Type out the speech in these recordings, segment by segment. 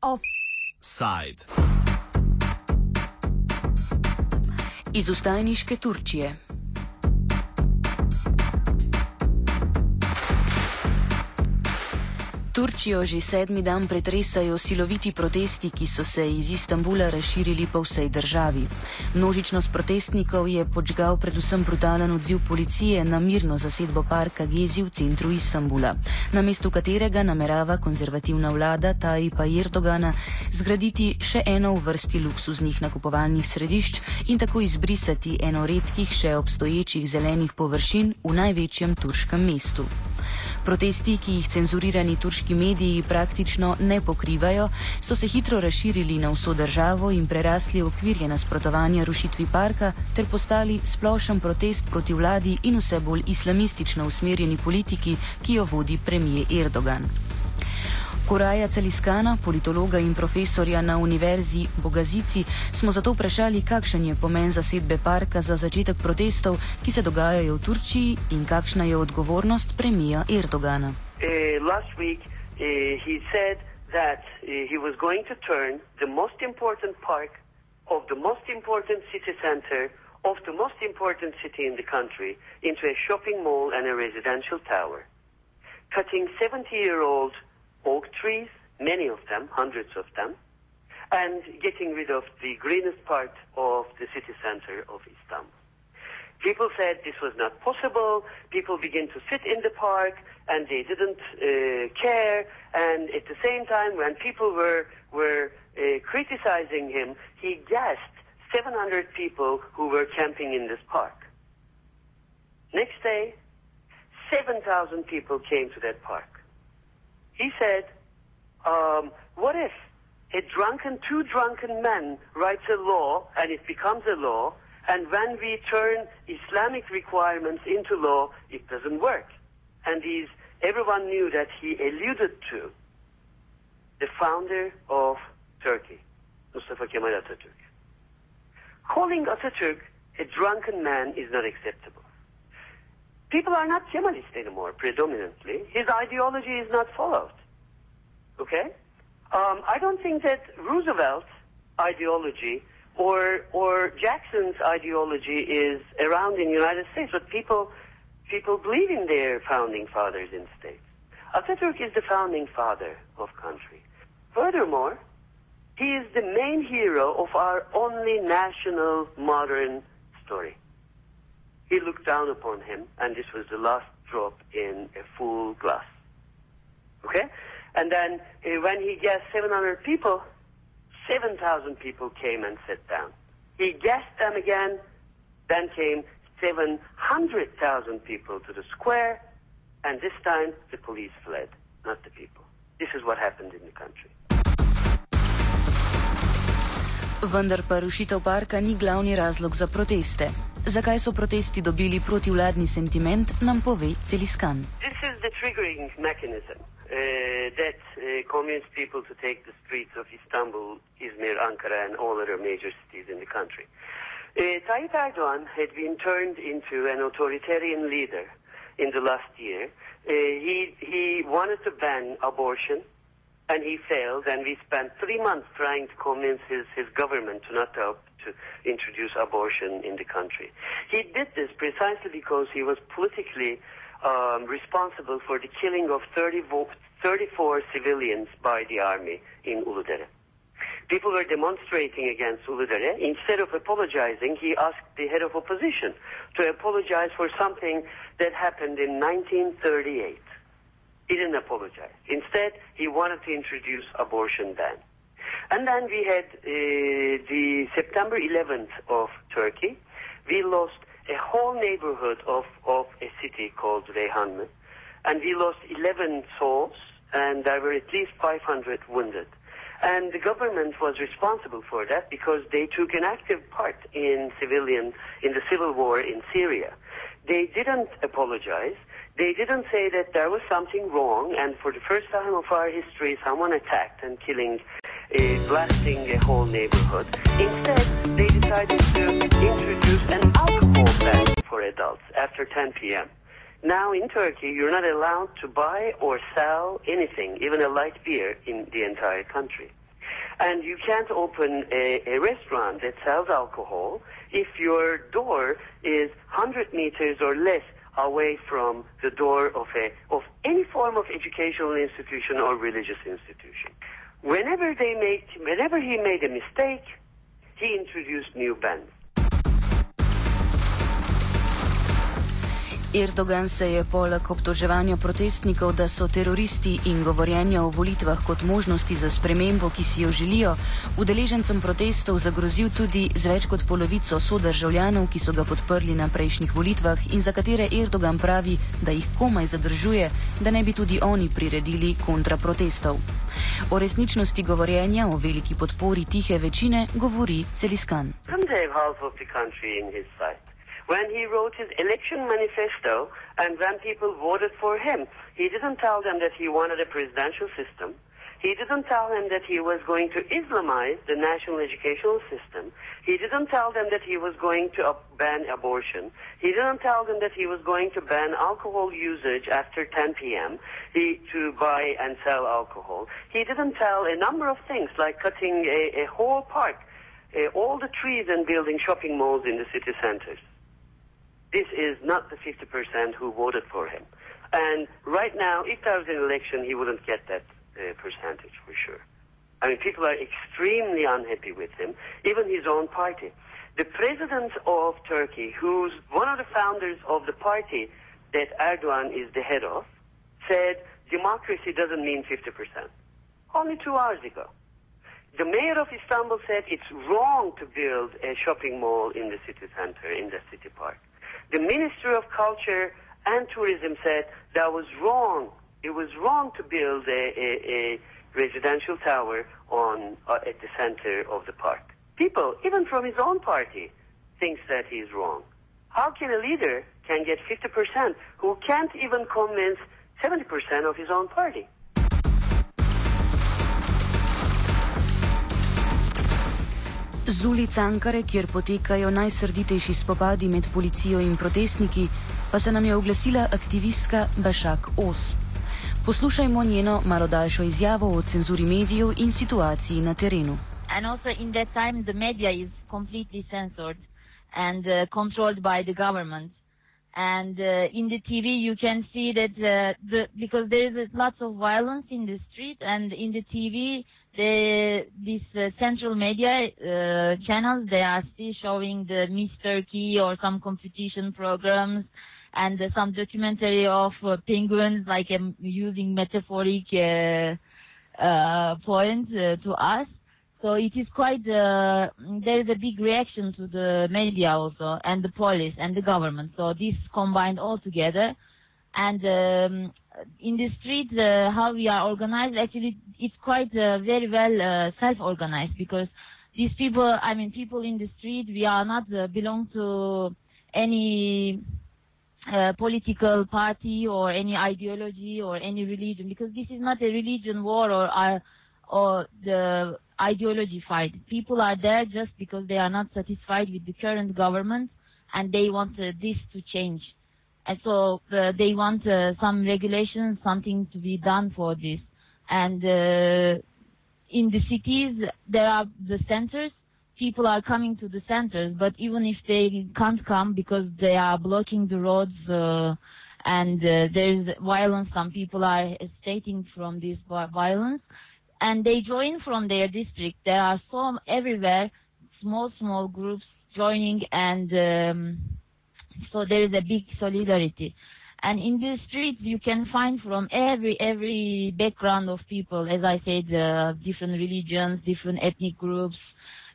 Offside. Iz ustajniške Turčije. Turčijo že sedmi dan pretresajo siloviti protesti, ki so se iz Istanbula razširili po vsej državi. Množičnost protestnikov je počgal predvsem brutalen odziv policije na mirno zasedbo parka Gezi v centru Istanbula, na mestu katerega namerava konzervativna vlada Tajipa Erdogana zgraditi še eno v vrsti luksuznih nakupovalnih središč in tako izbrisati eno redkih še obstoječih zelenih površin v največjem turškem mestu. Protesti, ki jih cenzurirani turški mediji praktično ne pokrivajo, so se hitro razširili na vso državo in prerasli okvirje nasprotovanja rušitvi parka ter postali splošen protest proti vladi in vse bolj islamistično usmerjeni politiki, ki jo vodi premije Erdogan. Koraja Celiskana, politologa in profesorja na Univerzi Bogazici, smo zato vprašali, kakšen je pomen zasedbe parka za začetek protestov, ki se dogajajo v Turčiji in kakšna je odgovornost premija Erdogana. Uh, week, uh, that uh, he was going to turn the most important park of the most important city center of the most important city in the country into a shopping mall and a residential tower, cutting 70 year old oak trees, many of them, hundreds of them, and getting rid of the greenest part of the city center of Istanbul. People said this was not possible. People began to sit in the park and they didn't uh, care. And at the same time, when people were, were uh, criticizing him, he gassed 700 people who were camping in this park. Next day, 7,000 people came to that park. He said, um, what if a drunken, two drunken men writes a law and it becomes a law, and when we turn Islamic requirements into law, it doesn't work. And these, everyone knew that he alluded to the founder of Turkey, Mustafa Kemal Atatürk. Calling Atatürk a drunken man is not acceptable. People are not Kemalist anymore, predominantly. His ideology is not followed. Okay? Um, I don't think that Roosevelt's ideology or or Jackson's ideology is around in the United States, but people people believe in their founding fathers in states. Atatürk is the founding father of country. Furthermore, he is the main hero of our only national modern story. He looked down upon him, and this was the last drop in a full glass. Okay? And then uh, when he guessed 700 people, 7,000 people came and sat down. He guessed them again, then came 700,000 people to the square, and this time the police fled, not the people. This is what happened in the country. Vendar pa rušitev parka ni glavni razlog za proteste. Zakaj so protesti dobili protivladni sentiment, nam pove Caliskan. This is the triggering mechanism uh, that uh, convinced people to take the streets of Istanbul, Izmir, Ankara, and all other major cities in the country. Uh, Tayyip Erdogan had been turned into an authoritarian leader in the last year. Uh, he, he wanted to ban abortion, and he failed, and we spent three months trying to convince his, his government to not help to introduce abortion in the country. He did this precisely because he was politically um, responsible for the killing of 34, 34 civilians by the army in Uludere. People were demonstrating against Uludere. Instead of apologizing, he asked the head of opposition to apologize for something that happened in 1938. He didn't apologize. Instead, he wanted to introduce abortion ban. And then we had uh, the September 11th of Turkey. We lost a whole neighborhood of, of a city called Reyhanlı. And we lost 11 souls, and there were at least 500 wounded. And the government was responsible for that because they took an active part in civilian, in the civil war in Syria. They didn't apologize. They didn't say that there was something wrong, and for the first time of our history, someone attacked and killing, uh, blasting a whole neighborhood. Instead, they decided to introduce an alcohol ban for adults after 10 p.m. Now in Turkey, you're not allowed to buy or sell anything, even a light beer, in the entire country. And you can't open a, a restaurant that sells alcohol if your door is 100 meters or less away from the door of a of any form of educational institution or religious institution. Whenever they made, whenever he made a mistake, he introduced new bans. Erdogan se je poleg obtoževanja protestnikov, da so teroristi in govorjenja o volitvah kot možnosti za spremembo, ki si jo želijo, udeležencem protestov zagrozil tudi z več kot polovico sodržavljanov, ki so ga podprli na prejšnjih volitvah in za katere Erdogan pravi, da jih komaj zadržuje, da ne bi tudi oni priredili kontraprotestov. O resničnosti govorjenja o veliki podpori tihe večine govori Celiskan. When he wrote his election manifesto and when people voted for him. He didn't tell them that he wanted a presidential system. He didn't tell them that he was going to Islamize the national educational system. He didn't tell them that he was going to ban abortion. He didn't tell them that he was going to ban alcohol usage after 10 p.m. He, to buy and sell alcohol. He didn't tell a number of things like cutting a, a whole park, uh, all the trees and building shopping malls in the city centers. This is not the 50% who voted for him. And right now, if there was an election, he wouldn't get that uh, percentage for sure. I mean, people are extremely unhappy with him, even his own party. The president of Turkey, who's one of the founders of the party that Erdogan is the head of, said democracy doesn't mean 50%. Only two hours ago. The mayor of Istanbul said it's wrong to build a shopping mall in the city center, in the city park. The Ministry of Culture and Tourism said that was wrong. It was wrong to build a, a, a residential tower on uh, at the center of the park. People, even from his own party, thinks that he's wrong. How can a leader can get 50% who can't even convince 70% of his own party? Z ulic Ankare, kjer potekajo najsrditejši spopadi med policijo in protestniki, pa se nam je oglasila aktivistka Bašak Os. Poslušajmo njeno malo daljšo izjavo o cenzuri medijev in situaciji na terenu. And also in that time the media is completely censored and uh, controlled by the government. And uh, in the TV you can see that uh, the, because there is lots of violence in the street and in the TV the these uh, central media uh, channels they are still showing the Miss Turkey or some competition programs and uh, some documentary of uh, penguins like um, using metaphoric uh, uh, points to us. So it is quite there is a big reaction to the media also and the police and the government. So this combined all together and um, in the street, uh, how we are organized, actually, it's quite uh, very well uh, self-organized because these people, I mean, people in the street, we are not uh, belong to any uh, political party or any ideology or any religion because this is not a religion war or uh, or the ideology fight. People are there just because they are not satisfied with the current government and they want this to change. And so uh, they want uh, some regulations, something to be done for this. And uh, in the cities, there are the centers. People are coming to the centers, but even if they can't come because they are blocking the roads uh, and uh, there is violence, some people are escaping from this violence, and they join from their district. There are some everywhere, small small groups joining and. Um, so there is a big solidarity. And in the streets, you can find from every every background of people, as I said, uh, different religions, different ethnic groups,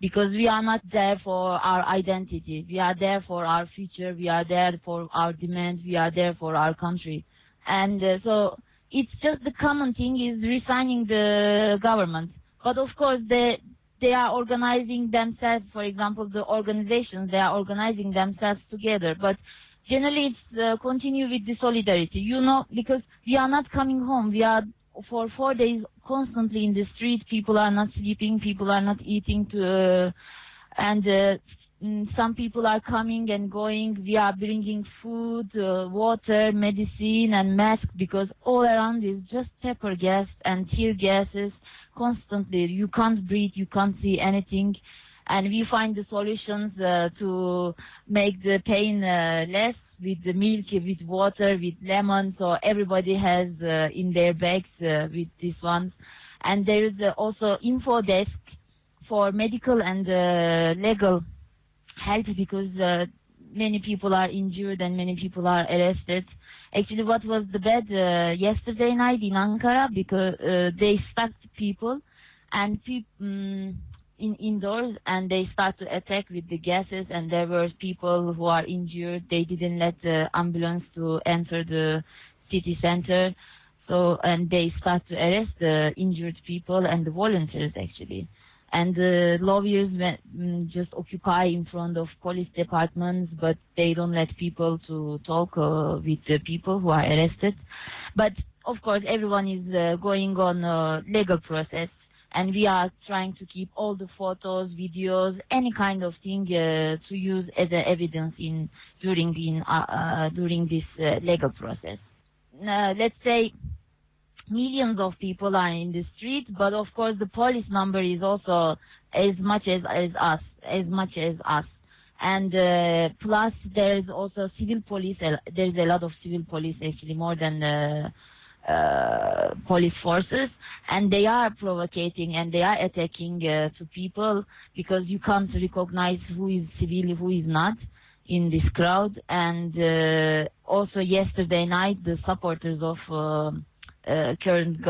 because we are not there for our identity. We are there for our future. We are there for our demands. We are there for our country. And uh, so it's just the common thing is resigning the government. But of course, the they are organizing themselves, for example, the organizations, they are organizing themselves together. But generally it's uh, continue with the solidarity, you know, because we are not coming home. We are for four days constantly in the street. People are not sleeping. People are not eating to, uh, and uh, mm, some people are coming and going. We are bringing food, uh, water, medicine, and masks because all around is just pepper gas and tear gases constantly. You can't breathe, you can't see anything. And we find the solutions uh, to make the pain uh, less with the milk, with water, with lemon. So everybody has uh, in their bags uh, with these ones. And there is uh, also info desk for medical and uh, legal help because many people are injured and many people are arrested. Actually, what was the bad uh, yesterday night in Ankara because uh, they stacked people and people um, in indoors and they start to attack with the gases and there were people who are injured. They didn't let the ambulance to enter the city center. So and they start to arrest the injured people and the volunteers actually and the lawyers mm, just occupy in front of police departments, but they don't let people to talk uh, with the people who are arrested. But of course, everyone is uh, going on a legal process, and we are trying to keep all the photos, videos, any kind of thing uh, to use as evidence in during in uh, uh, during this uh, legal process. let's say millions of people are in the street, but of course the police number is also as much as, as us, as much as us. And uh, plus there's also civil police, there's a lot of civil police actually more than uh, uh, police forces and they are provocating and they are attacking uh, to people because you can't recognize who is civil, who is not in this crowd. And uh, also yesterday night, the supporters of uh, uh, current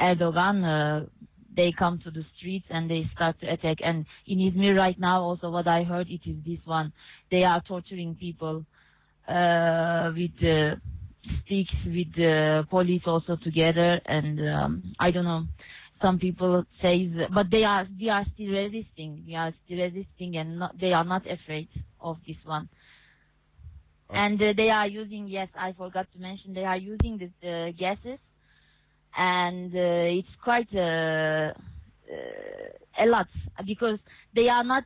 Erdogan, uh, they come to the streets and they start to attack. And in Izmir right now, also what I heard, it is this one. They are torturing people uh, with uh, sticks, with the police also together. And um, I don't know. Some people say, but they are we are still resisting. We are still resisting, and not, they are not afraid of this one. And uh, they are using, yes, I forgot to mention, they are using the uh, gases and uh, it's quite uh, uh, a lot because they are not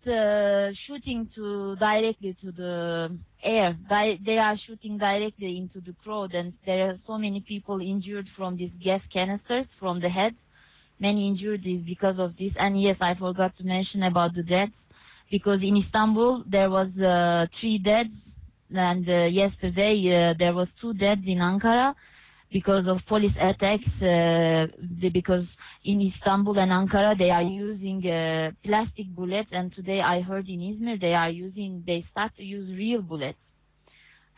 shooting to directly to the air. They are shooting directly into the crowd, and there are so many people injured from these gas canisters from the head. Many injured is because of this. And yes, I forgot to mention about the deaths because in Istanbul there was uh, three deaths, and uh, yesterday uh, there was two deaths in Ankara because of police attacks, uh, because in Istanbul and Ankara they are using uh, plastic bullets, and today I heard in Izmir they are using, they start to use real bullets,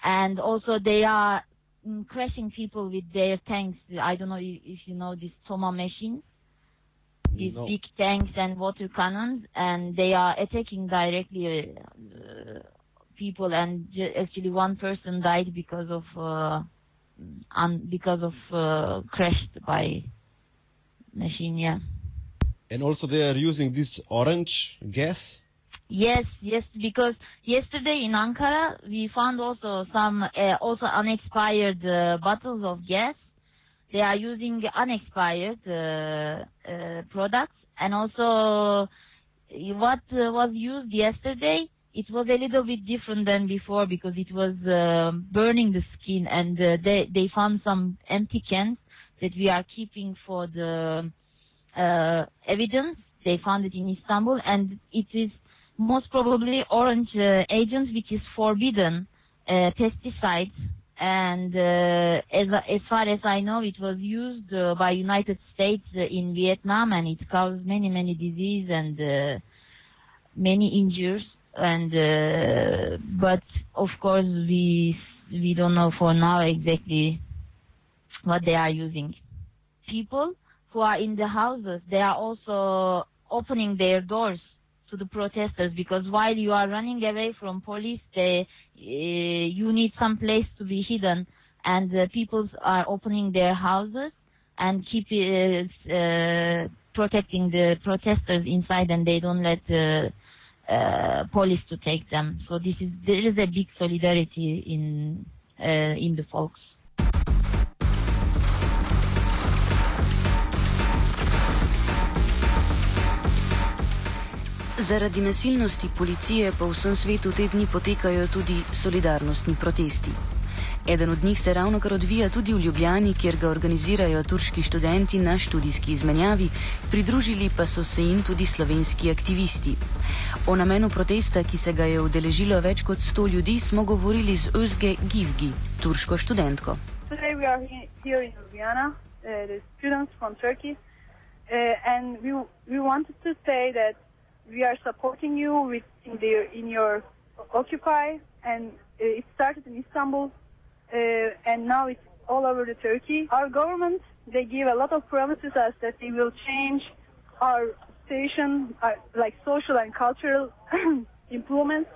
and also they are mm, crashing people with their tanks. I don't know if you know these Toma machines, these no. big tanks and water cannons, and they are attacking directly uh, people, and actually one person died because of uh, and because of uh, crashed by machine. Yeah. And also they are using this orange gas. Yes, yes, because yesterday in Ankara we found also some uh, also unexpired uh, bottles of gas. They are using unexpired uh, uh products, and also what uh, was used yesterday it was a little bit different than before because it was uh, burning the skin and uh, they, they found some empty cans that we are keeping for the uh, evidence. They found it in Istanbul and it is most probably orange uh, agent which is forbidden uh, pesticides and uh, as, as far as I know it was used by United States in Vietnam and it caused many many disease and many injuries and uh, but of course we we don't know for now exactly what they are using. People who are in the houses, they are also opening their doors to the protesters because while you are running away from police, they, uh, you need some place to be hidden, and uh, people are opening their houses and keep uh, uh protecting the protesters inside, and they don't let uh, police to take them. So this is there is a big solidarity in uh, in the folks. Zaradi nasilnosti policije po vsem svetu te dni potekajo tudi solidarnostni protesti. Eden od njih se ravno kar odvija tudi v Ljubljani, kjer ga organizirajo turški študenti na študijski izmenjavi, pridružili pa so se jim tudi slovenski aktivisti. O namenu protesta, ki se ga je udeležilo več kot 100 ljudi, smo govorili z Özge Givgi, turško študentko. Today we are here in Ljubljana, uh, the students from Turkey, uh, and we, we wanted to say that we are supporting you with in, the, in your Occupy, and uh, it started in Istanbul, and now it's all over the Turkey. Our government, they give a lot of promises us that they will change our station, uh, like social and cultural improvements.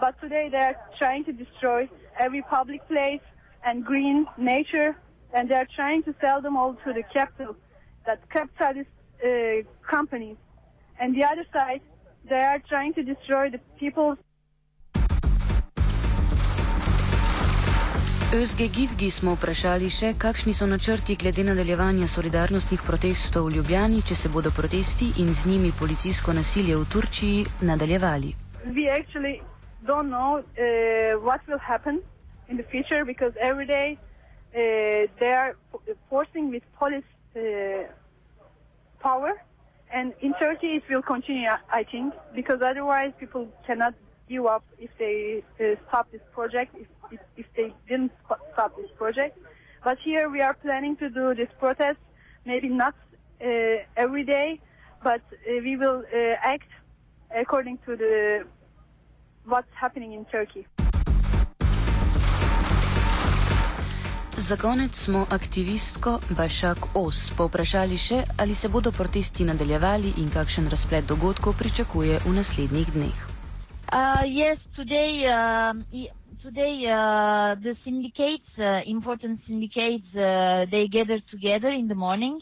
But today they are trying to destroy every public place and green nature, and they are trying to sell them all to the capital, that capitalist uh, companies. And the other side, they are trying to destroy the people's Özge Givgi smo vprašali še, kakšni so načrti glede nadaljevanja solidarnostnih protestov v Ljubljani, če se bodo protesti in z njimi policijsko nasilje v Turčiji nadaljevali. Don't know uh, what will happen in the future because every day uh, they are forcing with police uh, power. And in Turkey it will continue, I think, because otherwise people cannot give up if they uh, stop this project. If if, if they didn't stop this project. But here we are planning to do this protest, maybe not uh, every day, but uh, we will uh, act according to the what's happening in Turkey. Za konec smo aktivistko Bašak Os povprašali še, ali se bodo protesti nadaljevali in kakšen razplet dogodkov pričakuje v naslednjih dneh. Uh, yes, today uh, today uh, the syndicates, uh, important syndicates, uh, they gather together in the morning,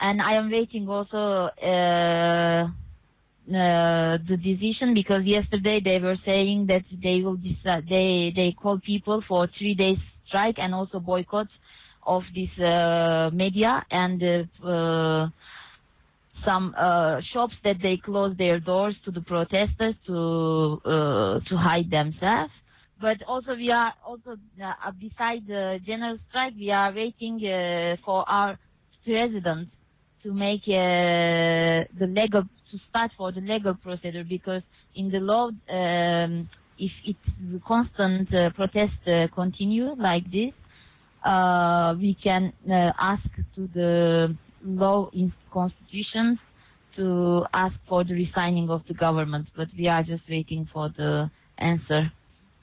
and I am waiting also uh, uh, the decision because yesterday they were saying that they will decide, they they call people for three days strike and also boycott of this uh, media and some uh, shops that they close their doors to the protesters to uh, to hide themselves but also we are also uh, beside the general strike we are waiting uh, for our president to make uh, the legal to start for the legal procedure because in the law um, if it's constant uh, protest continue like this we can ask to the law in constitutions to ask for the resigning of the government. But we are just waiting for the answer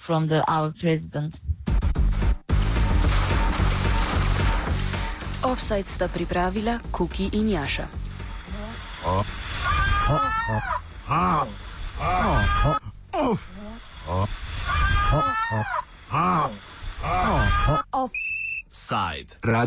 from the, our president. Offside sta pripravila Kuki in Jaša. Offside. Radio